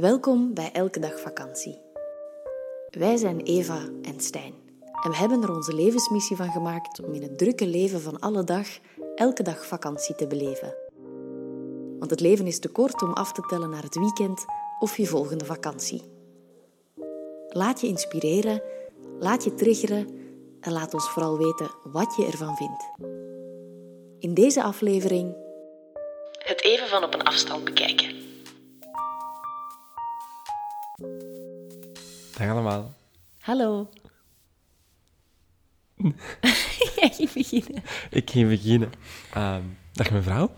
Welkom bij Elke Dag Vakantie. Wij zijn Eva en Stijn en we hebben er onze levensmissie van gemaakt om in het drukke leven van alle dag elke dag vakantie te beleven. Want het leven is te kort om af te tellen naar het weekend of je volgende vakantie. Laat je inspireren, laat je triggeren en laat ons vooral weten wat je ervan vindt. In deze aflevering het even van op een afstand bekijken. Dag allemaal. Hallo. Jij ging beginnen. Ik ging beginnen. Ehm, dag mevrouw.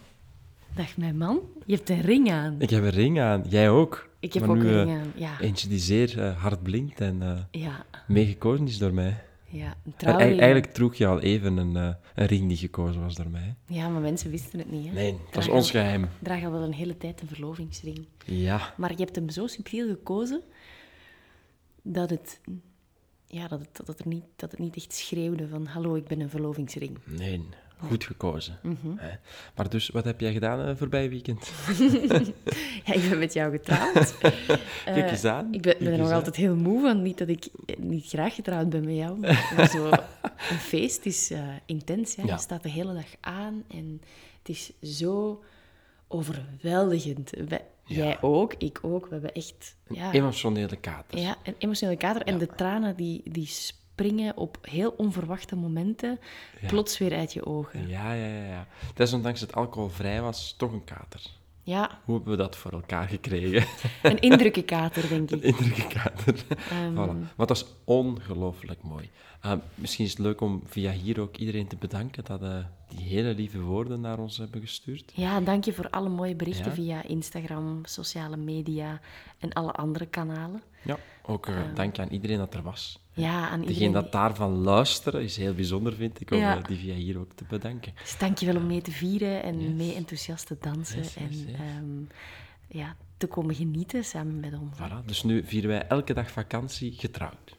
Dag mijn man. Je hebt een ring aan. Ik heb een ring aan. Jij ook. Ik heb Maar ook nu, een eh, ring aan. Ja. Eentje die zeer eh, hard blinkt en eh, Ja. meegekozen is door mij. Ja, een eigenlijk droeg je al even een, eh, een ring die gekozen was door mij. Ja, maar mensen wisten het niet. Hè? Nee, dat was ons geheim. draag al wel een hele tijd een verlovingsring. Ja. Maar je hebt hem zo subtiel gekozen dat het, ja, dat het, dat het, er niet, dat het niet echt schreeuwde van hallo, ik ben een verlovingsring. Nee, goed gekozen. Mhm. Hè. Maar dus, wat heb jij gedaan eh, voorbij weekend? Ja, ik ben met jou getrouwd. Kijk eens aan. Ik ben, er nog aan. altijd heel moe van. Niet dat ik eh, niet graag getrouwd ben met jou. Maar zo, een feest is eh, intens. Ja. Ja. Je staat de hele dag aan en het is zo overweldigend. Wij- Jij ook, ik ook. We hebben echt ja, Emotionele kater. ja, een emotionele kater. En de tranen die, die springen op heel onverwachte momenten plots weer uit je ogen. Ja, ja, ja. ja. Desondanks het alcoholvrij was, toch een kater. Ja, Hoe hebben we dat voor elkaar gekregen? een indrukkenkater, denk ik. Indrukkater. Ehm. Voilà. Maar dat is ongelooflijk mooi. Ehm, misschien is het leuk om via hier ook iedereen te bedanken dat eh, die hele lieve woorden naar ons hebben gestuurd. Ja, dank je voor alle mooie berichten Ja. via Instagram, sociale media en alle andere kanalen. Ja, ook eh, dank aan iedereen dat er was. Ja, aan Degene iedereen. dat daarvan luisteren is heel bijzonder, vind ik, om Ja. eh, die via hier ook te bedanken. Dus dank je wel om mee te vieren en mee enthousiast te dansen Yes, yes, en ehm, ja, te komen genieten samen met ons. Voilà. Dus nu vieren wij elke dag vakantie getrouwd.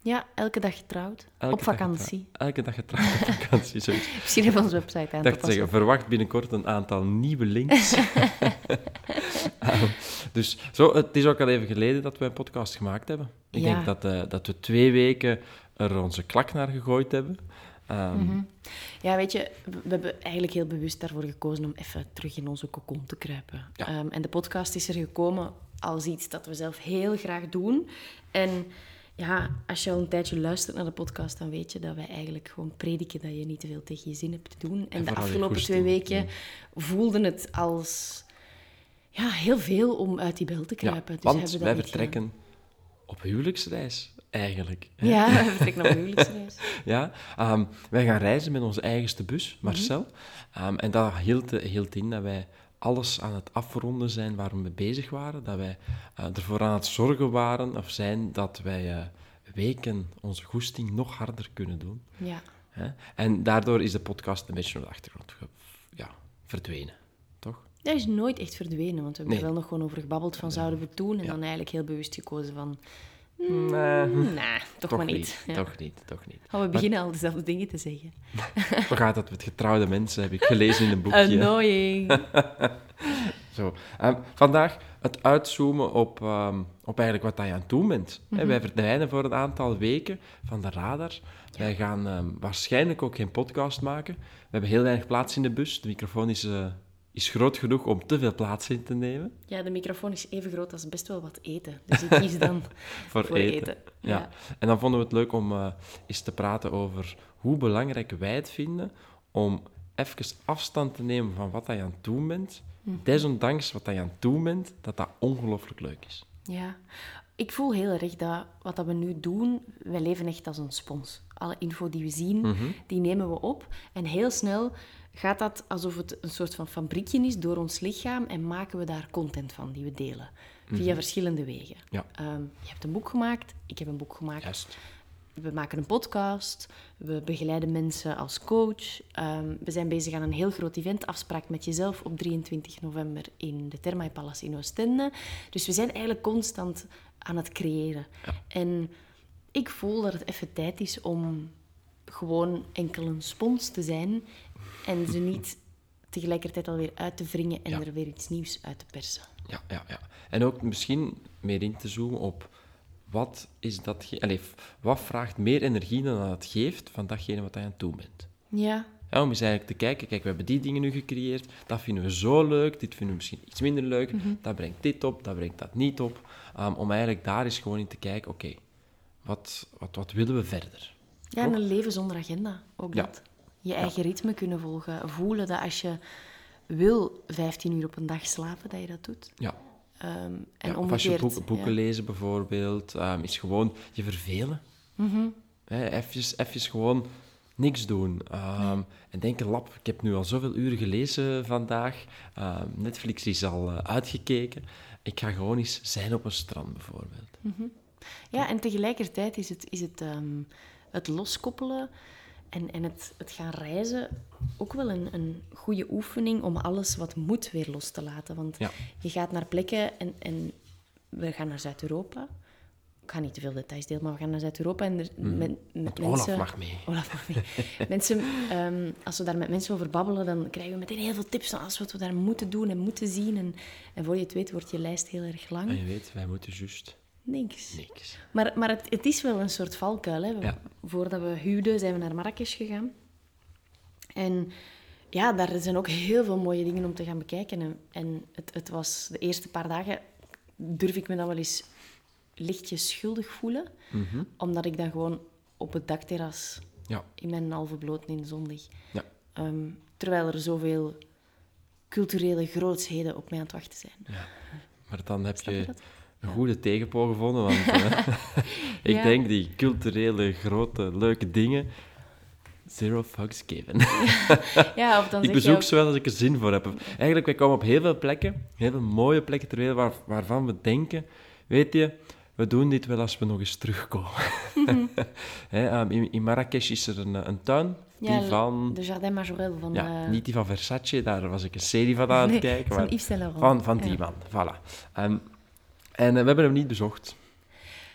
Ja, elke dag getrouwd. Elke op dag vakantie. getrouwd. Elke dag getrouwd op vakantie, zoiets. Misschien we onze website aan Ik te passen. zeggen, verwacht binnenkort een aantal nieuwe links. Ah, dus zo, het is ook al even geleden dat we een podcast gemaakt hebben. Ik Ja. denk dat, eh, dat we twee weken er onze klak naar gegooid hebben. Ehm, Mhm. Ja, weet je, we hebben eigenlijk heel bewust daarvoor gekozen om even terug in onze cocon te kruipen. Ja. Ehm, en de podcast is er gekomen als iets dat we zelf heel graag doen. En ja, als je al een tijdje luistert naar de podcast, dan weet je dat wij eigenlijk gewoon prediken dat je niet te veel tegen je zin hebt te doen. En, En de afgelopen twee weken voelden het als ja, heel veel om uit die bel te ja, kruipen. Dus want hebben wij vertrekken op huwelijksreis, eigenlijk. Ja, we vertrekken op huwelijksreis. Ja, ehm, wij gaan reizen met onze eigenste bus, Mhm. Marcel. Ehm, en dat hield, hield in dat wij alles aan het afronden zijn waar we mee bezig waren. Dat wij eh, ervoor aan het zorgen waren of zijn dat wij eh, weken onze goesting nog harder kunnen doen. Ja. Hè? En daardoor is de podcast een beetje naar de achtergrond ja, verdwenen? Dat is nooit echt verdwenen, want we hebben Nee. er wel nog gewoon over gebabbeld van zouden we doen. En dan eigenlijk heel bewust gekozen van, Nee, nah, toch, toch maar niet. niet. Ja. Toch niet, toch niet. Gaan we beginnen al dezelfde dingen te zeggen. Hoe gaat dat met getrouwde mensen, heb ik gelezen in een boekje. Annoying. Zo. Ehm, vandaag het uitzoomen op, ehm, op eigenlijk wat dat je aan het doen bent. Hè, wij verdwijnen voor een aantal weken van de radar. Wij gaan ehm, waarschijnlijk ook geen podcast maken. We hebben heel weinig plaats in de bus. De microfoon is, eh, is groot genoeg om te veel plaats in te nemen Ja, de microfoon is even groot als best wel wat eten. Dus ik kies dan voor, voor eten. eten. Ja. Ja. En dan vonden we het leuk om eh, eens te praten over hoe belangrijk wij het vinden om even afstand te nemen van wat je aan het doen bent. Mhm. Desondanks wat je aan het doen bent, dat dat ongelooflijk leuk is. Ja, ik voel heel erg dat wat dat we nu doen, wij leven echt als een spons. Alle info die we zien, Mhm. die nemen we op. En heel snel gaat dat alsof het een soort van fabriekje is door ons lichaam en maken we daar content van die we delen. Via verschillende wegen. Mhm. Ja. Ehm, je hebt een boek gemaakt, ik heb een boek gemaakt. Juist. We maken een podcast, we begeleiden mensen als coach. Ehm, we zijn bezig aan een heel groot event, afspraak met jezelf op 23 november in de Thermae Palace in Oostende. Dus we zijn eigenlijk constant aan het creëren. En ik voel dat het even tijd is om gewoon enkel een spons te zijn en ze niet tegelijkertijd alweer uit te wringen en Ja. er weer iets nieuws uit te persen. Ja, ja, ja. En ook misschien meer in te zoomen op wat, is dat Allee, wat vraagt meer energie dan dat het geeft van datgene wat je aan het doen bent. Ja. ja. Om eens eigenlijk te kijken, kijk, we hebben die dingen nu gecreëerd, dat vinden we zo leuk, dit vinden we misschien iets minder leuk, Mhm. dat brengt dit op, dat brengt dat niet op. Um, om eigenlijk daar eens gewoon in te kijken, oké, wat, wat, wat willen we verder? Ja, en een leven zonder agenda. Ook Ja. dat. Je eigen ritme kunnen volgen. Voelen dat als je wil 15 uur op een dag slapen, dat je dat doet. Ja. Ehm, en Ja, of als je omgekeerd. boeken, ja. lezen bijvoorbeeld, um, is gewoon je vervelen. Mhm. Even, even gewoon niks doen. Ehm, En denken, lap, ik heb nu al zoveel uren gelezen vandaag. Ehm, Netflix is al eh, uitgekeken. Ik ga gewoon eens zijn op een strand bijvoorbeeld. Ja, en tegelijkertijd is het, is het, ehm, het loskoppelen en, en het, het gaan reizen ook wel een, een goede oefening om alles wat moet weer los te laten. Want Ja. je gaat naar plekken en, en we gaan naar Zuid-Europa. Ik ga niet te veel details delen, maar we gaan naar Zuid-Europa en er, met, mensen... Olaf mag mee. Olaf mag mee. mensen, ehm, als we daar met mensen over babbelen, dan krijgen we meteen heel veel tips van alles wat we daar moeten doen en moeten zien. En, en voor je het weet wordt je lijst heel erg lang. En je weet, wij moeten juist Niks. niks. Maar, maar het, het is wel een soort valkuil. Hè. Ja. Voordat we huwden, zijn we naar Marrakesh gegaan. En ja, daar zijn ook heel veel mooie dingen om te gaan bekijken. En, en het, het was de eerste paar dagen, durf ik me dan wel eens lichtjes schuldig voelen. Mhm. Omdat ik dan gewoon op het dakterras Ja, in mijn halve bloot in de zon lig. ja, Ehm, terwijl er zoveel culturele grootsheden op mij aan het wachten zijn. ja. Maar dan heb Snap je? Een goede tegenpool gevonden, want eh, ik Ja. denk die culturele, grote, leuke dingen... Zero fucks given. Ja, of dan Ik bezoek ook- ze wel als ik er zin voor heb. Eigenlijk, wij komen op heel veel plekken, heel veel mooie plekken ter wereld, waar, waarvan we denken, weet je, we doen dit wel als we nog eens terugkomen. Hè, ehm, in, in Marrakesh is er een, een tuin, Ja, die van... De Jardin Majorel van... Ja, eh, niet die van Versace, daar was ik een serie van aan het nee, kijken. van Yves Saint Laurent. van, van die Ja. man, voilà. Ehm, en eh, we hebben hem niet bezocht.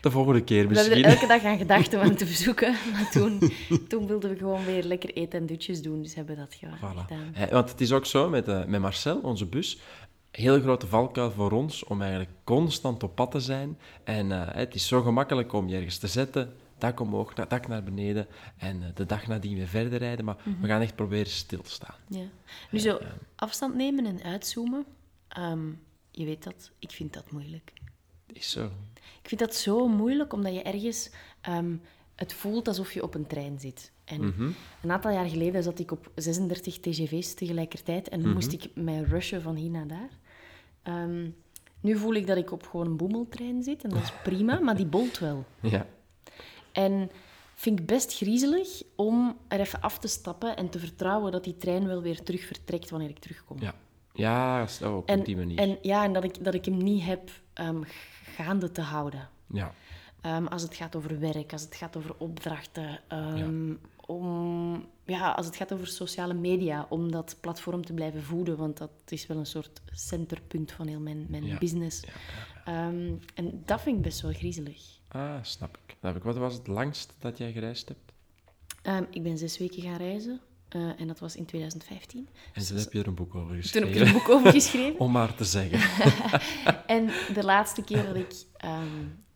De volgende keer We misschien. hebben er elke dag aan gedacht om hem te bezoeken. Maar toen, toen wilden we gewoon weer lekker eten en dutjes doen. Dus hebben we dat Voilà. gedaan. Want het is ook zo met, eh, met Marcel, onze bus. Heel grote valkuil voor ons om eigenlijk constant op pad te zijn. En eh, het is zo gemakkelijk om je ergens te zetten, dak omhoog, dak naar beneden en de dag nadien weer verder rijden. Maar Mhm. we gaan echt proberen stil te staan. Ja. Nu zo, afstand nemen en uitzoomen. ehm, je weet dat, ik vind dat moeilijk. Is zo. Ik vind dat zo moeilijk, omdat je ergens... ehm, het voelt alsof je op een trein zit. En Mhm. een aantal jaar geleden zat ik op 36 TGV's tegelijkertijd. En dan moest ik mij rushen van hier naar daar. Ehm, nu voel ik dat ik op gewoon een boemeltrein zit. En dat is prima, maar die bolt wel. Ja. En vind ik best griezelig om er even af te stappen en te vertrouwen dat die trein wel weer terug vertrekt wanneer ik terugkom. Ja. Ja, zo, op en, die manier. En, ja, en dat ik, dat ik hem niet heb ehm, gaande te houden. Ja. Ehm, als het gaat over werk, als het gaat over opdrachten, ehm, om, ja, als het gaat over sociale media, om dat platform te blijven voeden, want dat is wel een soort centerpunt van heel mijn, mijn Ja. business. En dat vind ik best wel griezelig. Ah, snap ik. Snap ik. Wat was het langst dat jij gereisd hebt? Ik ben zes weken gaan reizen eh, en dat was in 2015. En toen heb je er een boek over Toen geschreven. heb ik er een boek over geschreven. Om maar te zeggen. En de laatste keer dat ik... ehm,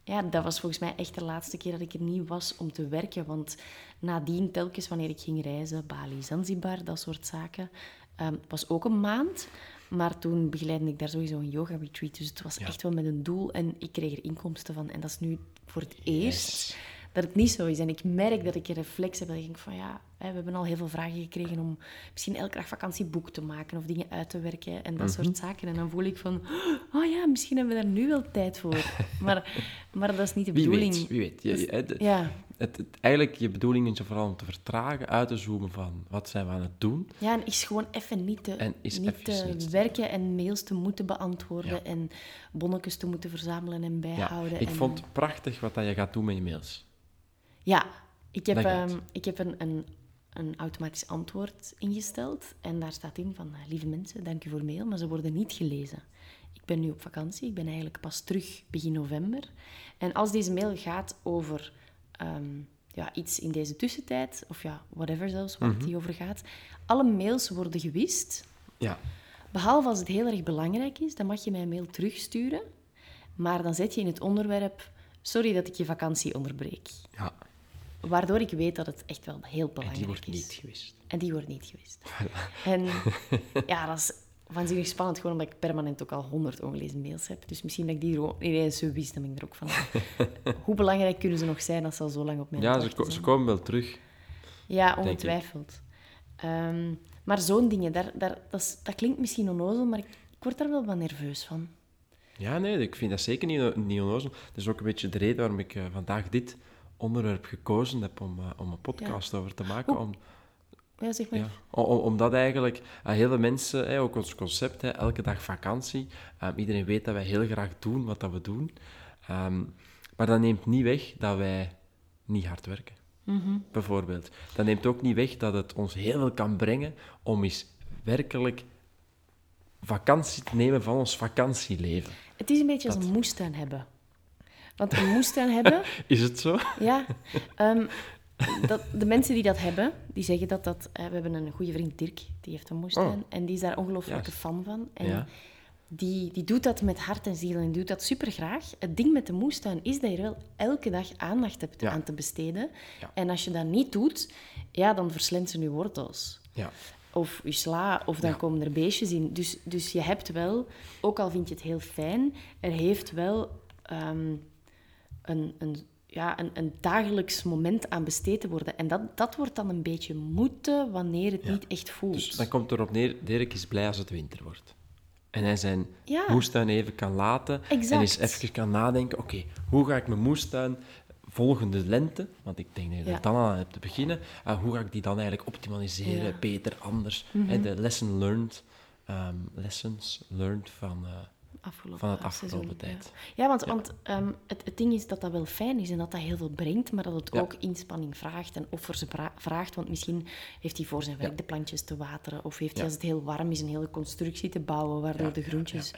ja, dat was volgens mij echt de laatste keer dat ik er niet was om te werken. Want nadien, telkens wanneer ik ging reizen, Bali, Zanzibar, dat soort zaken, ehm, was ook een maand. Maar toen begeleidde ik daar sowieso een yoga-retreat. Dus het was Ja. echt wel met een doel en ik kreeg er inkomsten van. En dat is nu voor het eerst dat het niet zo is. En ik merk dat ik een reflex heb dat ik denk van ja, we hebben al heel veel vragen gekregen om misschien elke dag vakantieboek te maken of dingen uit te werken en dat Mhm. soort zaken. En dan voel ik van, oh ja, misschien hebben we daar nu wel tijd voor. Maar, maar dat is niet de Wie bedoeling. weet, wie weet. Je, Dus- de- Ja, het, het- eigenlijk, je bedoeling is vooral om te vertragen, uit te zoomen van wat zijn we aan het doen. ja, en is gewoon even niet te, En is niet te niets werken en mails te moeten beantwoorden Ja. en bonnetjes te moeten verzamelen en Ja, bijhouden. ik en, vond het prachtig wat dat je gaat doen met je mails. Ja, ik heb, ehm, ik heb een, een, een automatisch antwoord ingesteld. En daar staat in van, eh, lieve mensen, dank u voor mail, maar ze worden niet gelezen. Ik ben nu op vakantie, ik ben eigenlijk pas terug begin november. En als deze mail gaat over ehm, ja, iets in deze tussentijd, of ja, whatever zelfs, waar het die over gaat, alle mails worden gewist. Ja, Behalve als het heel erg belangrijk is, dan mag je mij een mail terugsturen. Maar dan zet je in het onderwerp, sorry dat ik je vakantie onderbreek. Ja, Waardoor ik weet dat het echt wel heel en belangrijk die wordt is. niet gewist. En die wordt niet gewist. En ja, dat is waanzinnig spannend, gewoon omdat ik permanent ook al honderd ongelezen mails heb. Dus misschien dat ik die gewoon ineens zo wist, dan ben ik er ook van. Hoe belangrijk kunnen ze nog zijn als ze al zo lang op mijn Ja, ze, ko- ze komen wel terug. Ja, ongetwijfeld. Ehm, maar zo'n dingen, daar, daar, dat, is- dat klinkt misschien onnozel, maar ik, ik word daar wel wat nerveus van. Ja, nee, ik vind dat zeker niet, niet onnozel. Dat is ook een beetje de reden waarom ik eh, vandaag dit onderwerp gekozen heb om, eh, om een podcast over te maken. Om, Ja, zeg maar. ja, om, om- omdat eigenlijk eh, heel veel mensen, ook ons concept, elke dag vakantie, eh, iedereen weet dat wij heel graag doen wat dat we doen. Ehm, maar dat neemt niet weg dat wij niet hard werken. Bijvoorbeeld. Dat neemt ook niet weg dat het ons heel veel kan brengen om eens werkelijk vakantie te nemen van ons vakantieleven. Het is een beetje als een moestuin hebben. Want een moestuin hebben, Is het zo? ja... ehm, dat, de mensen die dat hebben, die zeggen dat dat... eh, we hebben een goede vriend, Dirk, die heeft een moestuin. Oh. En die is daar ongelooflijke Juist. fan van. En Ja. die, die doet dat met hart en ziel en doet dat super graag. Het ding met de moestuin is dat je er wel elke dag aandacht hebt Ja. aan te besteden. Ja. En als je dat niet doet, ja, dan verslindt ze je wortels. Ja. Of je sla, of dan Ja. komen er beestjes in. Dus, dus je hebt wel, ook al vind je het heel fijn, er heeft wel ehm, een, een, ja, een, een dagelijks moment aan besteed te worden. En dat, dat wordt dan een beetje moeten wanneer het Ja. niet echt voelt. Dus dan komt erop neer, Dirk is blij als het winter wordt. En hij zijn Ja. moestuin even kan laten Exact. en eens even kan nadenken, oké, hoe ga ik mijn moestuin volgende lente, want ik denk dat je Ja. dan aan hebt te beginnen, ah, hoe ga ik die dan eigenlijk optimaliseren, Ja. Mhm. beter, anders. Hè, de lesson learned, ehm, lessons learned van, eh, afgelopen, van het afgelopen tijd. Ja, want, want ehm, het, het ding is dat dat wel fijn is en dat dat heel veel brengt, maar dat het Ja. ook inspanning vraagt en offers vraagt. Want misschien heeft hij voor zijn werk de plantjes te wateren of heeft hij als het heel warm is een hele constructie te bouwen waardoor de groentjes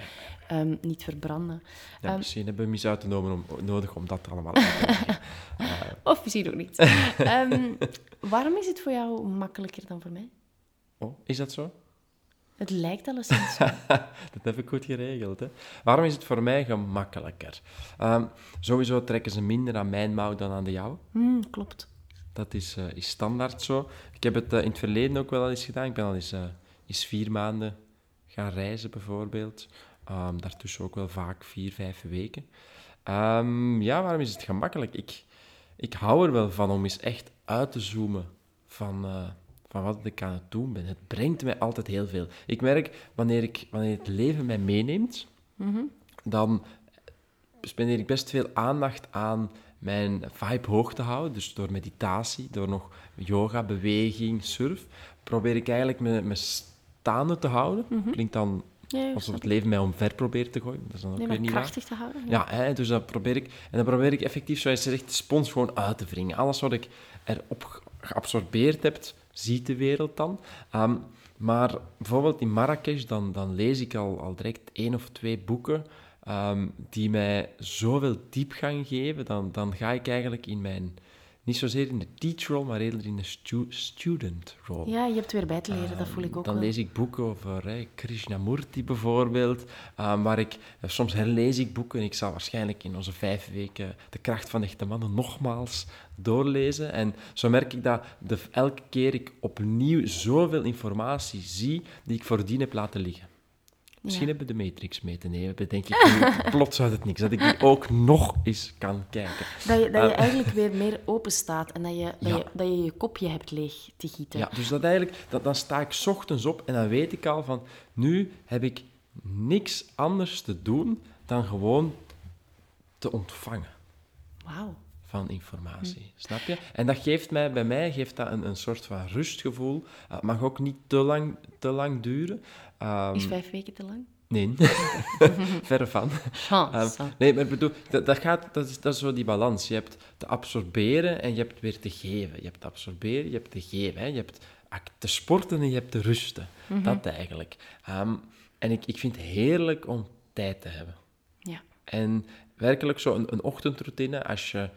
ehm, niet verbranden. Ja, Ehm, misschien hebben we mis uitgenomen om, nodig om dat allemaal uit te leggen. Of misschien ook niet. Waarom is het voor jou makkelijker dan voor mij? Oh, is dat zo? Het lijkt alleszins. Dat heb ik goed geregeld. Hè? Waarom is het voor mij gemakkelijker? Ehm, sowieso trekken ze minder aan mijn mouw dan aan de jouwe. Hmm, klopt. Dat is, eh, is standaard zo. Ik heb het eh, in het verleden ook wel al eens gedaan. Ik ben al eens, eh, eens vier maanden gaan reizen, bijvoorbeeld. Ehm, daartussen ook wel vaak vier, vijf weken. Ehm, ja, waarom is het gemakkelijk? Ik, ik hou er wel van om eens echt uit te zoomen van, van wat ik aan het doen ben. Het brengt mij altijd heel veel. Ik merk, wanneer, ik, wanneer het leven mij meeneemt, dan spendeer ik best veel aandacht aan mijn vibe hoog te houden. Dus door meditatie, door nog yoga, beweging, surf, probeer ik eigenlijk me, me staande te houden. Klinkt dan Ja, alsof het leven mij omver probeert te gooien. Dat is dan ook Nee, weer maar niet waar. krachtig te houden. Ja, hè, dus dat probeer ik. En dan probeer ik effectief, zoals je zegt, de spons gewoon uit te wringen. Alles wat ik erop ge- geabsorbeerd heb, ziet de wereld dan. Ehm, maar bijvoorbeeld in Marrakesh, dan, dan lees ik al, al direct één of twee boeken ehm, die mij zoveel diepgang geven. Dan, dan ga ik eigenlijk in mijn, niet zozeer in de teach role, maar eerder in de stu- student role. Ja, je hebt weer bij te leren, dat voel ik ook Dan wel. lees ik boeken over hè, Krishnamurti bijvoorbeeld, ehm, waar ik, eh, soms herlees ik boeken. Ik zal waarschijnlijk in onze vijf weken De Kracht van Echte Mannen nogmaals doorlezen. En zo merk ik dat de, elke keer ik opnieuw zoveel informatie zie die ik voordien heb laten liggen. Misschien hebben we de Matrix mee te nemen, bedenk ik nu plots uit het niks, dat ik die ook nog eens kan kijken. Dat je, dat je eigenlijk weer meer open staat en dat je, dat, Ja. je, dat je je kopje hebt leeg te gieten. Ja, dus dat eigenlijk, dat, dan sta ik 's ochtends op en dan weet ik al van, nu heb ik niks anders te doen dan gewoon te ontvangen Wauw. Van informatie. Snap je? En dat geeft mij, bij mij geeft dat een, een soort van rustgevoel. Uh, Het mag ook niet te lang, te lang duren. Ehm, Is vijf weken te lang? nee, verre van. Chance. Ehm, nee, maar ik bedoel, dat, dat, gaat, dat, is, dat is zo die balans. Je hebt te absorberen en je hebt weer te geven. Je hebt te absorberen, je hebt te geven. Hè. Je hebt te sporten en je hebt te rusten. Dat eigenlijk. Ehm, en ik, ik vind het heerlijk om tijd te hebben. ja. En werkelijk zo een, een ochtendroutine, als je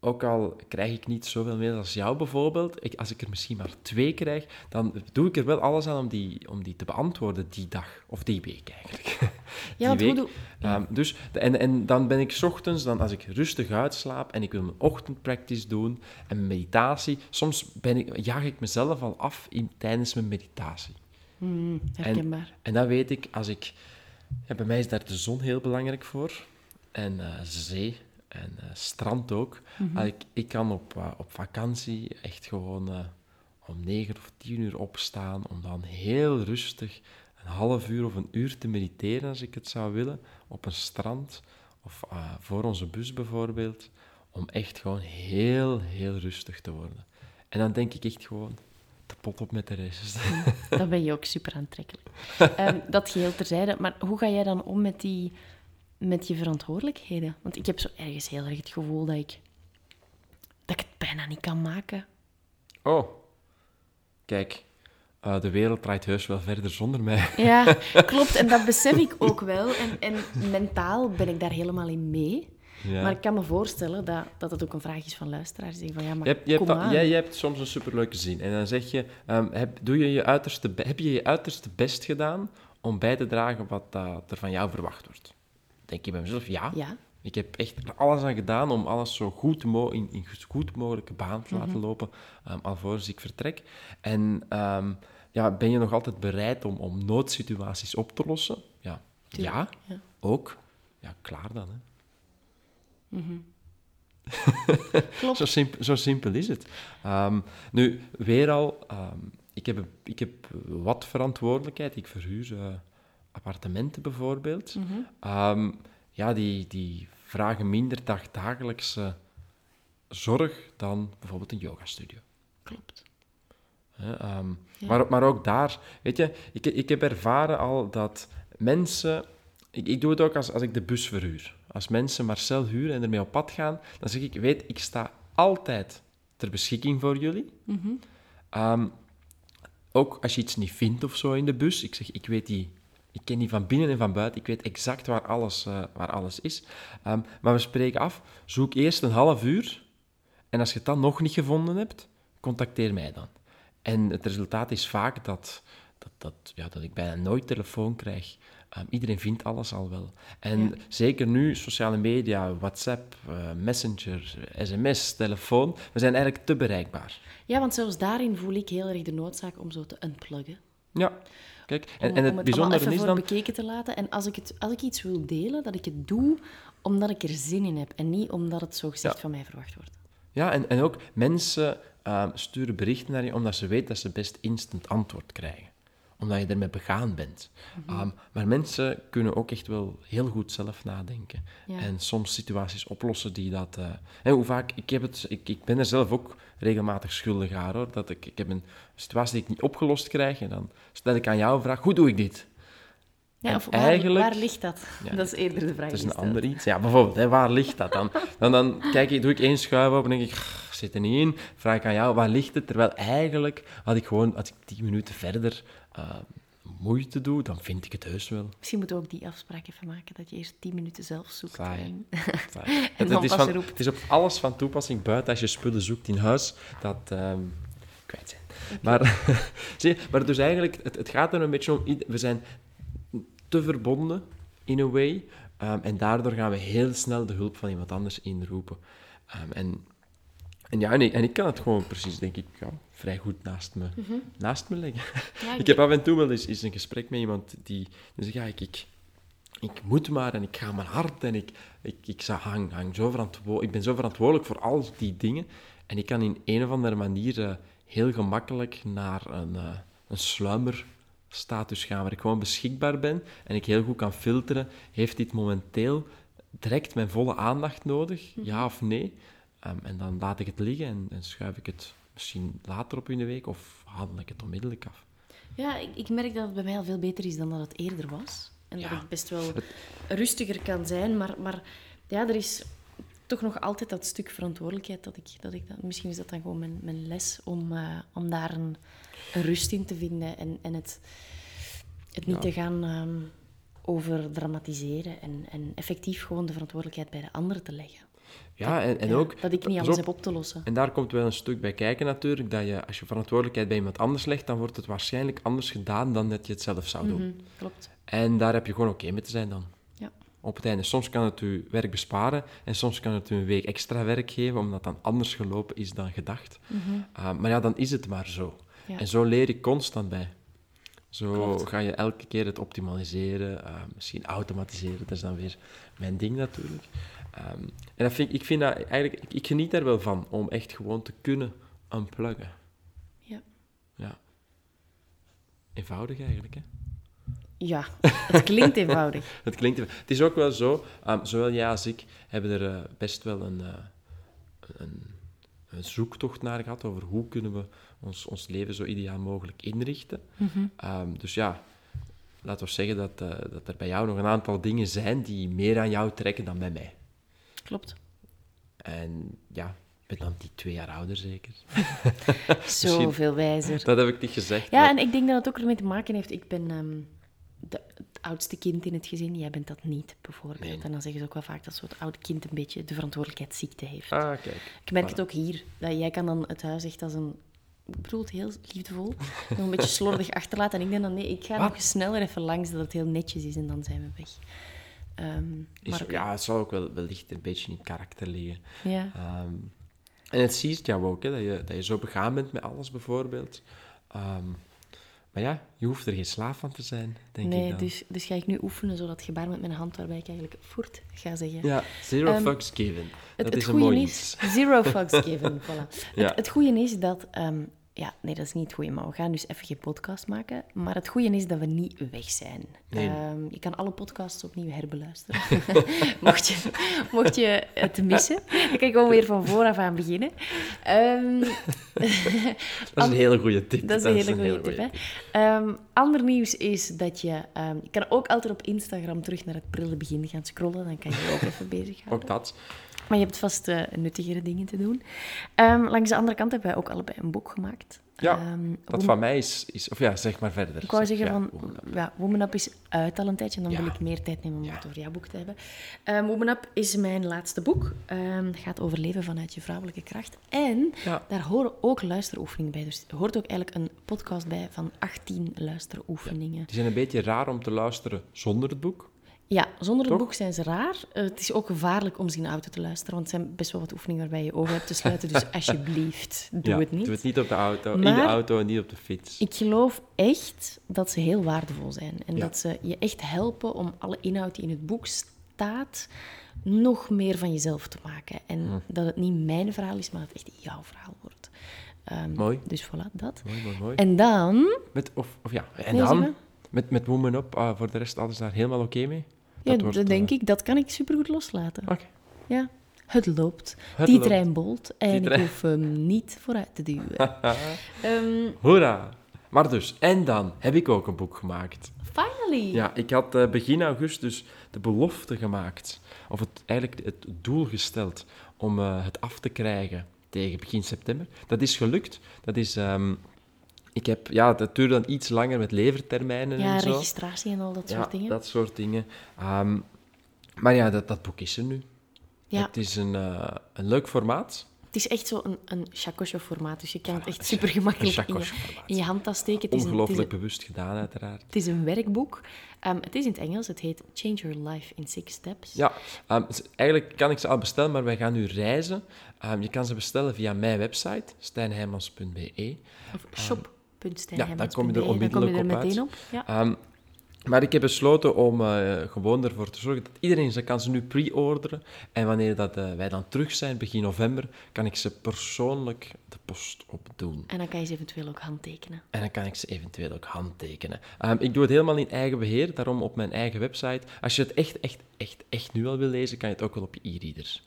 ook al krijg ik niet zoveel meer als jou bijvoorbeeld, ik, als ik er misschien maar twee krijg, dan doe ik er wel alles aan om die, om die te beantwoorden die dag, of die week eigenlijk. Ja, die week. doe... Ehm, dus, en, en dan ben ik 's ochtends, dan als ik rustig uitslaap en ik wil mijn ochtendpractice doen en mijn meditatie, soms ben ik, jaag ik mezelf al af in, tijdens mijn meditatie. Hmm, herkenbaar. En dan weet ik, als ik... Ja, bij mij is daar de zon heel belangrijk voor. En eh, zee. En eh, strand ook. Als ik, ik kan op, eh, op vakantie echt gewoon eh, om negen of tien uur opstaan. Om dan heel rustig een half uur of een uur te mediteren, als ik het zou willen. Op een strand. Of voor onze bus bijvoorbeeld. Om echt gewoon heel, heel rustig te worden. En dan denk ik echt gewoon... Te pot op met de rest. Dan ben je ook super aantrekkelijk. Ehm, dat geheel terzijde. Maar hoe ga jij dan om met, die, met je verantwoordelijkheden? Want ik heb zo ergens heel erg het gevoel dat ik, dat ik het bijna niet kan maken. Oh, kijk, eh, de wereld draait heus wel verder zonder mij. Ja, klopt. En dat besef ik ook wel. En, en mentaal ben ik daar helemaal in mee. Ja. Maar ik kan me voorstellen dat, dat het ook een vraag is van luisteraars. Die van, ja, maar je, hebt, je, kom aan. jij, hebt soms een superleuke zin en dan zeg je, ehm, heb, doe je je uiterste, heb je je uiterste best gedaan om bij te dragen wat eh, er van jou verwacht wordt? Denk je bij mezelf, ja. Ja, Ik heb echt alles aan gedaan om alles zo goed, mo in, in goed mogelijke baan te Mhm. laten lopen, um, alvorens ik vertrek. En ehm, ja, ben je nog altijd bereid om, om noodsituaties op te lossen? Ja, ja, ja. ook. Ja, klaar dan. Hè. Klopt. Zo, simpel, zo simpel is het. Ehm, nu, weer al, ik, heb, ik heb wat verantwoordelijkheid. Ik verhuur eh, appartementen bijvoorbeeld. Mhm. Ehm, ja, die, die vragen minder dagdagelijkse zorg dan bijvoorbeeld een yogastudio. klopt. Ehm, Ja. maar, maar ook daar, weet je, ik, ik heb ervaren al dat mensen. Ik, ik doe het ook als, als ik de bus verhuur. Als mensen Marcel huren en ermee op pad gaan, dan zeg ik: Weet, ik sta altijd ter beschikking voor jullie. Mhm. Ehm, ook als je iets niet vindt of zo in de bus, ik zeg: Ik weet die. Ik ken die van binnen en van buiten. Ik weet exact waar alles, eh, waar alles is. Ehm, maar we spreken af: zoek eerst een half uur. En als je het dan nog niet gevonden hebt, contacteer mij dan. En het resultaat is vaak dat, dat, dat, ja, dat ik bijna nooit telefoon krijg. Ehm, iedereen vindt alles al wel. En Ja. zeker nu, sociale media, WhatsApp, eh, Messenger, sms, telefoon, we zijn eigenlijk te bereikbaar. Ja, want zelfs daarin voel ik heel erg de noodzaak om zo te unpluggen. Ja, kijk. En, Om, en het het bijzondere even is dan... bekeken te laten. En als ik, het, als ik iets wil delen, dat ik het doe omdat ik er zin in heb. En niet omdat het zo gezegd Ja. van mij verwacht wordt. Ja, en, en ook mensen ehm, sturen berichten naar je omdat ze weten dat ze best instant antwoord krijgen. Omdat je ermee begaan bent. Mhm. Ehm, maar mensen kunnen ook echt wel heel goed zelf nadenken. Ja. En soms situaties oplossen die dat... eh, hè, hoe vaak... Ik, heb het, ik, ik ben er zelf ook regelmatig schuldig aan, hoor. Dat ik, ik heb een situatie die ik niet opgelost krijg en dan stel ik aan jou een vraag, hoe doe ik dit? Ja, of waar, eigenlijk- waar ligt dat? Ja, dat is eerder de vraag. Het is een ander iets. Ja, bijvoorbeeld, hè, waar ligt dat dan? Dan, dan kijk ik, doe ik één schuif op en denk ik, "Grr, zit er niet in. Vraag ik aan jou, waar ligt het? Terwijl eigenlijk had ik gewoon, als ik tien minuten verder eh, moeite doe, dan vind ik het heus wel. Misschien moeten we ook die afspraak even maken, dat je eerst tien minuten zelf zoekt. Saai. En... Saai. Het, het dan is van, het is op alles van toepassing buiten als je spullen zoekt in huis, dat ehm, kwijt zijn. Maar, zie maar dus eigenlijk, het, het gaat er een beetje om, we zijn te verbonden, in a way, ehm, en daardoor gaan we heel snel de hulp van iemand anders inroepen. Ehm, en, en ja, en ik, en ik kan het gewoon precies, denk ik, ja, vrij goed naast me, naast me leggen. Ja, Ik heb af en toe wel eens, eens een gesprek met iemand die, die zegt, ja, ik, ik, ik moet maar en ik ga maar hard en ik, ik, ik hang, hang zo verantwo- ik ben zo verantwoordelijk voor al die dingen. En ik kan in een of andere manier eh, heel gemakkelijk naar een, eh een sluimerstatus gaan, waar ik gewoon beschikbaar ben en ik heel goed kan filteren, heeft dit momenteel direct mijn volle aandacht nodig, ja of nee? Ehm, en dan laat ik het liggen en, en schuif ik het misschien later op in de week of handel ik het onmiddellijk af. Ja, ik, ik merk dat het bij mij al veel beter is dan dat het eerder was. En Ja. dat ik best wel rustiger kan zijn. Maar, maar ja, er is toch nog altijd dat stuk verantwoordelijkheid dat ik... Dat ik dat, misschien is dat dan gewoon mijn, mijn les om, eh, om daar een, een rust in te vinden. En, en het, het niet Ja. te gaan ehm overdramatiseren. En, en effectief gewoon de verantwoordelijkheid bij de anderen te leggen. Ja, en, en Ja, ook... dat ik niet alles op, heb op te lossen. En daar komt wel een stuk bij kijken natuurlijk, dat je, als je verantwoordelijkheid bij iemand anders legt, dan wordt het waarschijnlijk anders gedaan dan dat je het zelf zou doen. Mhm, klopt. En daar heb je gewoon oké mee te zijn dan. Ja. Op het einde. Soms kan het u werk besparen en soms kan het u een week extra werk geven, omdat dan anders gelopen is dan gedacht. Uh, maar ja, dan is het maar zo. Ja. En zo leer ik constant bij. Zo Klopt. ga je elke keer het optimaliseren, uh, misschien automatiseren, dat is dan weer mijn ding natuurlijk. Um, en dat vind, ik vind dat eigenlijk, ik, ik geniet er wel van om echt gewoon te kunnen unpluggen. Ja. Ja. Eenvoudig eigenlijk, hè? Ja, het klinkt eenvoudig. Het klinkt... Het is ook wel zo, um, zowel jij als ik hebben er uh, best wel een, uh, een, een, zoektocht naar gehad over hoe kunnen we ons, ons leven zo ideaal mogelijk inrichten. Mhm. Mm -hmm. um, dus ja, laten we zeggen dat, uh, dat er bij jou nog een aantal dingen zijn die meer aan jou trekken dan bij mij. Klopt. En ja, ik ben dan die twee jaar ouder zeker. Zoveel wijzer. Dat heb ik niet gezegd. Ja, maar... en ik denk dat het ook ermee te maken heeft. Ik ben um, de, het oudste kind in het gezin. Jij bent dat niet, bijvoorbeeld. Nee. En dan zeggen ze ook wel vaak dat zo'n oud kind een beetje de verantwoordelijkheidsziekte heeft. Ah, kijk. Ik merk voilà. het ook hier. Dat jij kan dan het huis echt als een... Ik bedoel het heel liefdevol. Nog een beetje slordig achterlaten. En ik denk dan, nee, ik ga Wat? nog sneller even langs dat het heel netjes is. En dan zijn we weg. Um, is, okay. Ja, het zal ook wel wellicht een beetje in karakter liggen. Ja. Um, en het ziet jou ook, hè, dat, je, dat je zo begaan bent met alles, bijvoorbeeld. Um, maar ja, je hoeft er geen slaaf van te zijn, denk nee, ik dan. Dus, dus ga ik nu oefenen, zo dat gebaar met mijn hand, waarbij ik eigenlijk voort ga zeggen. Ja, zero fucks given. Het, dat het is een mooi is, Zero fucks given, voilà. Ja. Het, het goede is dat... Um, ja, nee, dat is niet het goede, maar we gaan dus even geen podcast maken. Maar het goede is dat we niet weg zijn. Nee. Um, je kan alle podcasts opnieuw herbeluisteren. mocht, je, mocht je het missen, dan kan je gewoon weer van vooraf aan beginnen. Um, dat is een hele goede tip. Dat is een hele goede tip. Um, ander nieuws is dat je... Je kan ook altijd op Instagram terug naar het prille begin gaan scrollen. Dan kan je ook even bezighouden. Ook dat. Maar je hebt vast uh, nuttigere dingen te doen. Um, langs de andere kant hebben wij ook allebei een boek gemaakt. Ja, dat van mij is, is... Of ja, zeg maar verder. Ik wou zeg, zeggen ja, van... Woman Up. Ja, Woman Up is uit al een tijdje. En dan Ja. wil ik meer tijd nemen om het over jouw boek te hebben. Um, Woman Up is mijn laatste boek. Het gaat over leven vanuit je vrouwelijke kracht. En daar horen ook luisteroefeningen bij. Dus er hoort ook eigenlijk een podcast bij van 18 luisteroefeningen. Die zijn een beetje raar om te luisteren zonder het boek. Ja, zonder het Toch? boek zijn ze raar. Uh, het is ook gevaarlijk om ze in de auto te luisteren, want het zijn best wel wat oefeningen waarbij je ogen hebt te sluiten. Dus alsjeblieft, doe Ja, het niet. Doe het niet op de auto, in de auto en niet op de fiets. Ik geloof echt dat ze heel waardevol zijn. En Ja. dat ze je echt helpen om alle inhoud die in het boek staat, nog meer van jezelf te maken. En Hm. dat het niet mijn verhaal is, maar dat het echt jouw verhaal wordt. Ehm, Mooi. Dus voilà, dat. Mooi, mooi, mooi. En dan... Met, of, of ja, en Nee, dan met, met Woman Up, ah, voor de rest alles daar helemaal oké mee? Ja, dat, wordt, denk eh, ik, dat kan ik supergoed loslaten. Oké. Ja, het loopt. Het die loopt. trein bolt en Die trein- ik hoef hem niet vooruit te duwen. Ehm, Hoera! Maar dus, en dan heb ik ook een boek gemaakt. finally! Ja, ik had eh, begin augustus de belofte gemaakt, of het, eigenlijk het doel gesteld, om eh, het af te krijgen tegen begin september. Dat is gelukt. Dat is... ehm, ik heb... Ja, dat duurde dan iets langer met levertermijnen Ja, en zo. registratie en al dat ja, soort dingen. dat soort dingen. Ehm, maar ja, dat, dat boek is er nu. Ja. Het is een, eh, een leuk formaat. Het is echt zo een, een chakosje-formaat, dus je kan het echt Een super gemakkelijk in in je handtas steken. Het is, een, het, is Ongelooflijk bewust gedaan, uiteraard. het is een werkboek. Ehm, het is in het Engels, het heet Change Your Life in Six Steps. Ja, ehm, eigenlijk kan ik ze al bestellen, maar wij gaan nu reizen. Je kan ze bestellen via mijn website, stijnheimans.be. Of shop.stijnheimans.be. Ja, dan kom je er onmiddellijk je er op uit. op. Ja. Ehm, maar ik heb besloten om eh, gewoon ervoor te zorgen dat iedereen ze kan ze nu pre-orderen. En wanneer dat, eh, wij dan terug zijn, begin november, kan ik ze persoonlijk de post opdoen. En dan kan je ze eventueel ook handtekenen. En dan kan ik ze eventueel ook handtekenen. Ehm, ik doe het helemaal in eigen beheer, daarom op mijn eigen website. Als je het echt, echt, echt, echt nu al wil lezen, kan je het ook wel op je e-reader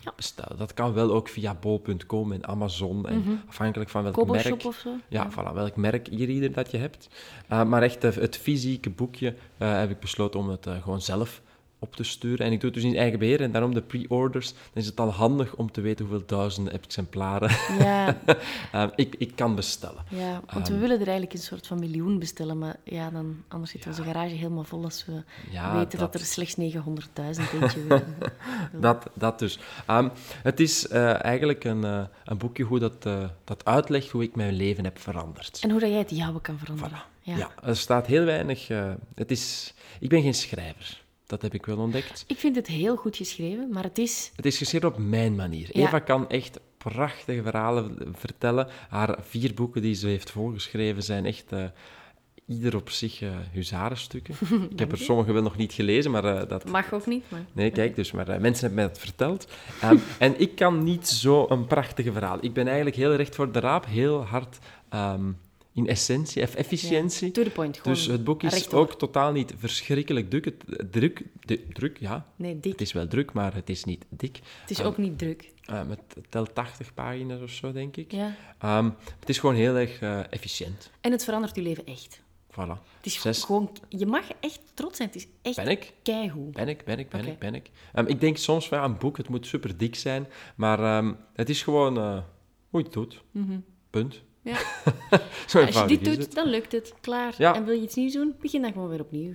Ja. bestellen. Dat kan wel ook via bol.com en Amazon, en afhankelijk van welk merk. Of zo? Ja, voilà, welk merk e-reader dat je hebt. Uh, maar echt, uh, het fysieke boekje uh, heb ik besloten om het uh, gewoon zelf op te sturen. En ik doe het dus in eigen beheer en daarom de pre-orders. Dan is het al handig om te weten hoeveel duizenden exemplaren Ja, ehm, ik, ik kan bestellen. ja want we Ehm. willen er eigenlijk een soort van miljoen bestellen, maar ja, dan, anders zit onze garage helemaal vol als we Ja, weten dat, er slechts 900.000 eentje willen. Dat, dat dus. Ehm, het is eh, eigenlijk een, eh, een boekje hoe dat, eh, dat uitlegt hoe ik mijn leven heb veranderd. En hoe dat jij het jouwe kan veranderen. Ja. Ja. er staat heel weinig... het is, ik ben geen schrijver. Dat heb ik wel ontdekt. Ik vind het heel goed geschreven, maar het is... Het is geschreven op mijn manier. Ja. Eva kan echt prachtige verhalen vertellen. Haar vier boeken die ze heeft voorgeschreven zijn echt... eh, ieder op zich eh huzarenstukken. ik heb er sommige wel nog niet gelezen, maar eh, dat, Mag ook niet, maar... Nee, kijk, dus, maar mensen hebben mij dat verteld. Ehm, en ik kan niet zo een prachtige verhaal. Ik ben eigenlijk heel recht voor de raap, heel hard ehm, in essentie, efficiëntie. To the point, gewoon Dus het boek is rechtdoor. ook totaal niet verschrikkelijk druk. Het, druk, de, druk, ja. Nee, dik. Het is wel druk, maar het is niet dik. Het is Ah. ook niet druk. Ehm, het telt 80 pagina's of zo, denk ik. Ja. Ehm, het is gewoon heel erg eh, efficiënt. En het verandert je leven echt. Voilà. Het is Zes. gewoon... Je mag echt trots zijn. Het is echt Ben ik? keigoed. Ben ik, ben ik, ben ik, ben ik. Ehm, ik denk soms van ja, een boek, het moet super dik zijn, maar ehm, het is gewoon eh, hoe je het doet. Punt. Ja. Zo Als je dit doet, dan lukt het. Klaar. Ja. En wil je iets nieuws doen? Begin dan gewoon weer opnieuw.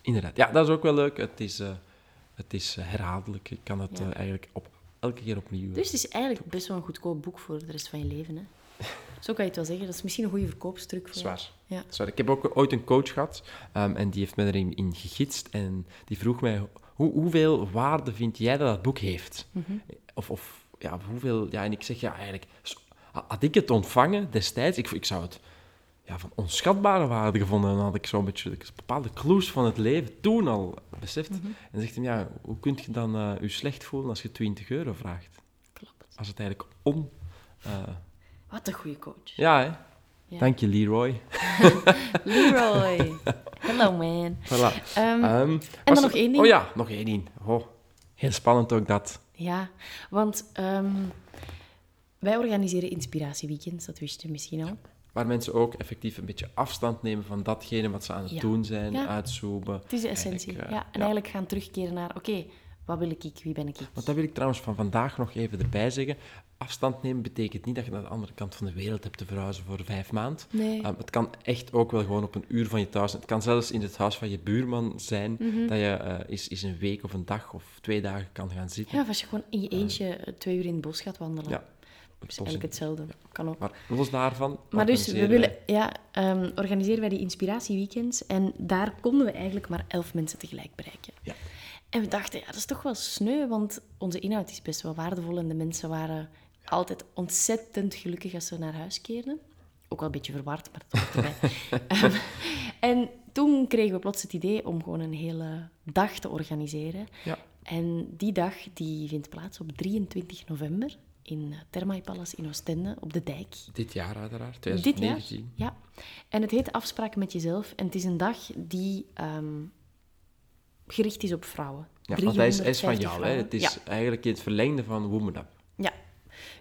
Inderdaad. Ja, dat is ook wel leuk. Het is, eh, het is eh, herhaaldelijk. Ik kan het Ja. eh, eigenlijk op, elke keer opnieuw. Dus het is eigenlijk best wel een goedkoop boek voor de rest van je leven. Hè? Zo kan je het wel zeggen. Dat is misschien een goede verkoopstruc voor Zwaar. Ja. Zwaar. Ik heb ook ooit een coach gehad ehm, en die heeft me erin in gegidst. En die vroeg mij, hoe, hoeveel waarde vind jij dat dat boek heeft? Mhm. Of, of ja, hoeveel... Ja, en ik zeg, ja, eigenlijk... Had ik het ontvangen destijds, ik, ik zou het ja, van onschatbare waarde gevonden. En dan had ik zo'n beetje bepaalde clues van het leven toen al beseft. Mhm. En dan zegt hij, ja, hoe kun je dan eh, je slecht voelen als je 20 euro vraagt? Klopt. Als het eigenlijk on... eh, Wat een goede coach. ja, hè? Ja. Dank je, Leroy. Leroy. Hello, man. Voilà. Ehm, Ehm, dan was nog één ding. Oh ja, nog één ding. Oh, heel spannend ook dat. ja, want ehm, wij organiseren inspiratieweekends. Dat wist je misschien al. Waar mensen ook effectief een beetje afstand nemen van datgene wat ze aan het Ja. doen zijn, Ja. uitzoomen. Het is de essentie. Eigenlijk, ja, eh, en eigenlijk gaan terugkeren naar... Oké, wat wil ik? Wie ben ik? Want dat wil ik trouwens van vandaag nog even erbij zeggen. Afstand nemen betekent niet dat je naar de andere kant van de wereld hebt te verhuizen voor vijf maanden. Nee. Um, het kan echt ook wel gewoon op een uur van je thuis. Het kan zelfs in het huis van je buurman zijn Mhm. dat je eh is, is een week of een dag of twee dagen kan gaan zitten. Ja, of als je gewoon in je eentje eh, twee uur in het bos gaat wandelen. Ja, is eigenlijk hetzelfde. Kan ook. Maar los daarvan. Maar dus, we willen, wij- ja, ehm, organiseren wij die inspiratieweekends en daar konden we eigenlijk maar elf mensen tegelijk bereiken. Ja. En we dachten, ja, dat is toch wel sneu, want onze inhoud is best wel waardevol en de mensen waren altijd ontzettend gelukkig als ze naar huis keerden. Ook wel een beetje verward, maar dat hoort erbij. Ehm, en toen kregen we plots het idee om gewoon een hele dag te organiseren. Ja. En die dag die vindt plaats op 23 november in Thermae Palace in Oostende, op de dijk. Dit jaar uiteraard, Dit jaar? 2019. Ja. En het heet Afspraken met jezelf. En het is een dag die ehm, gericht is op vrouwen. Ja, want hij is, is van 350 jou. Hè? Het is Ja. eigenlijk in het verlengde van Woman Up. Ja.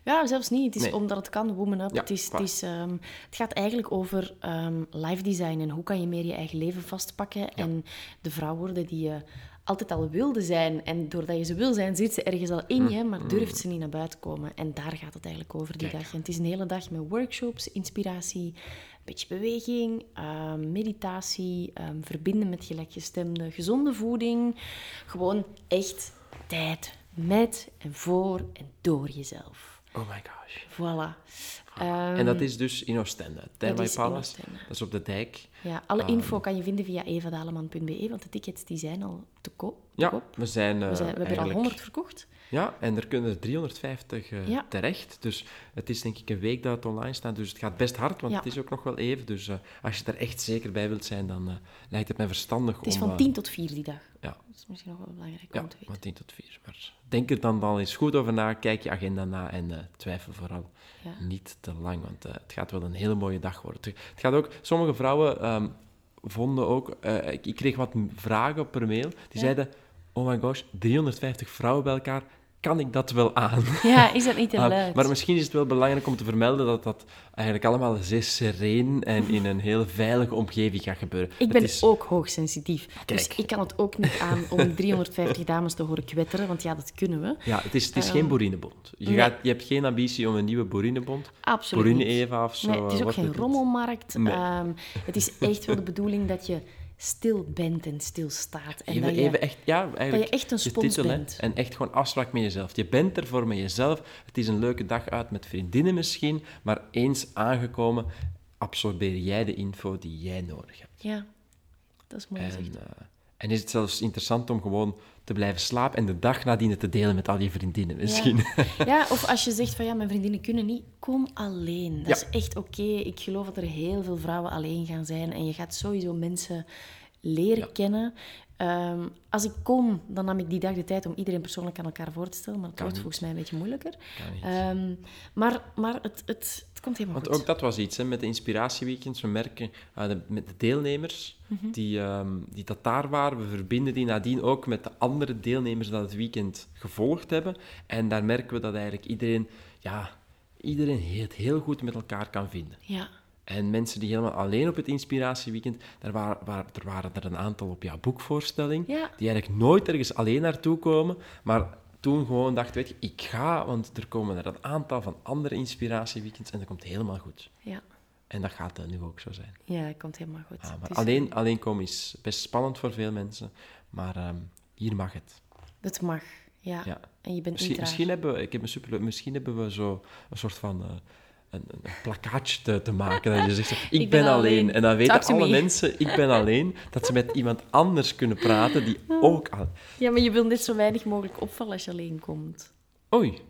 Ja, zelfs niet. Het is Nee. omdat het kan, Woman Up. Ja, het, is, het, is, ehm, het gaat eigenlijk over ehm life design en hoe kan je meer je eigen leven vastpakken en de vrouw worden die je altijd al wilde zijn. En doordat je ze wil zijn, zit ze ergens al in je, maar durft ze niet naar buiten komen. En daar gaat het eigenlijk over, die Kijk. dag. En het is een hele dag met workshops, inspiratie, een beetje beweging, ehm, meditatie, ehm, verbinden met gelijkgestemden, gezonde voeding. Gewoon echt tijd met en voor en door jezelf. Oh my gosh. Voilà. En dat is dus in Oostende. Thermae Palace. Dat is op de dijk. Ja, alle Ehm. info kan je vinden via evadaleman.be, want de tickets die zijn al te koop. Ja, koop. we zijn, eh We, zijn, we hebben er al eigenlijk... 100 verkocht. Ja, en er kunnen er 350 eh, Ja. terecht. Dus het is denk ik een week dat het online staat. Dus het gaat best hard, want Ja. het is ook nog wel even. Dus eh, als je er echt zeker bij wilt zijn, dan eh, lijkt het mij verstandig Het is om... van eh, 10 tot 4 die dag. Ja, Dat is misschien nog wel belangrijk ja om te weten. van 10 tot 4. Maar denk er dan, dan eens goed over na, kijk je agenda na en eh, twijfel vooral Ja. niet te lang. Want eh, het gaat wel een hele mooie dag worden. Het gaat ook... Sommige vrouwen ehm, vonden ook... eh, ik, ik kreeg wat vragen per mail. Die Ja. zeiden... Oh my gosh, 350 vrouwen bij elkaar. Kan ik dat wel aan? Ja, is dat niet te luid? maar misschien is het wel belangrijk om te vermelden dat dat eigenlijk allemaal zeer sereen en in een heel veilige omgeving gaat gebeuren. Ik ben het is, ook hoogsensitief. Dus Kijk. ik kan het ook niet aan om 350 dames te horen kwetteren, want ja, dat kunnen we. ja, het is, het is Ehm, geen boerinebond. Je, nee. gaat, je hebt geen ambitie om een nieuwe boerinebond. Absoluut Boerine niet. Eva of zo. Nee, het is ook geen rommelmarkt. Nee. Ehm, het is echt wel de bedoeling dat je stil bent en stil staat. En Even, dat je, even echt, ja, eigenlijk dat je echt een spons titel, hè. bent. En echt gewoon afspraak met jezelf. Je bent er voor met jezelf. Het is een leuke dag uit met vriendinnen misschien, maar eens aangekomen absorbeer jij de info die jij nodig hebt. Ja, dat is mooi En, gezegd. En is het zelfs interessant om gewoon te blijven slapen en de dag nadien te delen met al je vriendinnen misschien. Ja, of als je zegt van ja, mijn vriendinnen kunnen niet, kom alleen. Dat Ja. is echt oké. Ik geloof dat er heel veel vrouwen alleen gaan zijn en je gaat sowieso mensen leren Ja. kennen. Ehm, als ik kom, dan nam ik die dag de tijd om iedereen persoonlijk aan elkaar voor te stellen, maar dat Kan wordt niet. volgens mij een beetje moeilijker. Kan niet. Ehm, maar maar het, het, het komt helemaal Want goed. ook dat was iets, hè, met de inspiratieweekends. We merken de, met de deelnemers Mhm. die, ehm, die dat daar waren, we verbinden die nadien ook met de andere deelnemers dat het weekend gevolgd hebben. En daar merken we dat eigenlijk iedereen, ja, iedereen het heel goed met elkaar kan vinden. Ja, En mensen die helemaal alleen op het inspiratieweekend, daar waren, waar, er waren er een aantal op jouw boekvoorstelling, Ja. die eigenlijk nooit ergens alleen naartoe komen, maar toen gewoon dacht, weet je, ik ga, want er komen er een aantal van andere inspiratieweekends en dat komt helemaal goed. ja. En dat gaat eh, nu ook zo zijn. ja, het komt helemaal goed. Ah, maar Dus alleen, alleen komen is best spannend voor veel mensen, maar ehm, hier mag het. Het mag, ja. Ja. En je bent Misschien, misschien, hebben we, ik heb een superleuk, misschien hebben we zo een soort van eh, een, een plakkaatje te, te maken. Dat je zegt, ik, ben, alleen. En dan weten alle me. mensen, ik ben alleen, dat ze met iemand anders kunnen praten die ook al... Ja, maar je wil net zo weinig mogelijk opvallen als je alleen komt. Oei.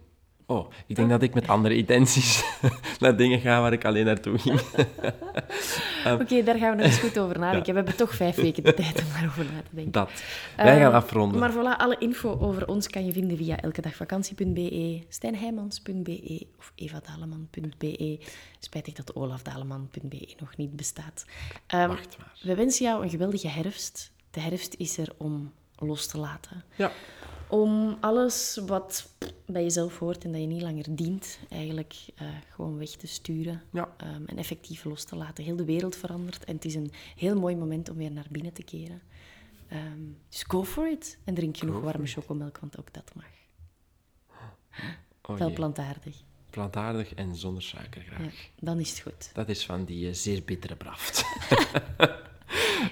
Oh, ik denk dat ik met andere intenties naar dingen ga waar ik alleen naartoe ging. Oké, daar gaan we nog eens goed over nadenken. We hebben toch vijf weken de tijd om daarover na te denken. Dat. Wij gaan Ehm, afronden. Maar voilà, alle info over ons kan je vinden via elkedagvakantie.be, stijnheijmans.be of evadaleman.be. Spijtig dat olafdaleman.be nog niet bestaat. Ehm, Wacht maar. we wensen jou een geweldige herfst. De herfst is er om los te laten. Ja. Om alles wat bij jezelf hoort en dat je niet langer dient, eigenlijk eh, gewoon weg te sturen. Ja. ehm, en effectief los te laten. Heel de wereld verandert en het is een heel mooi moment om weer naar binnen te keren. Ehm, dus go for it. En drink genoeg Go warme chocomelk, want ook dat mag. Oh Wel plantaardig. Plantaardig en zonder suiker graag. Ja, dan is het goed. Dat is van die eh, zeer bittere braft.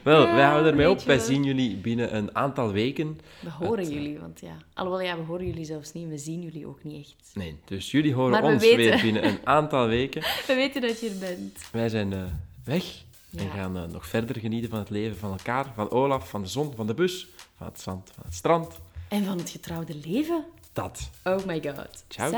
Wel, wij houden ermee op. Wij zien jullie binnen een aantal weken. We horen Het, eh, jullie, want ja... Alhoewel, ja, we horen jullie zelfs niet. We zien jullie ook niet echt. Nee, dus jullie horen Maar ons weer binnen een aantal weken. We weten dat je er bent. Wij zijn eh, weg en gaan eh, nog verder genieten van het leven van elkaar, van Olaf, van de zon, van de bus, van het zand, van het strand. En van het getrouwde leven. Dat. Oh my god. Ciao.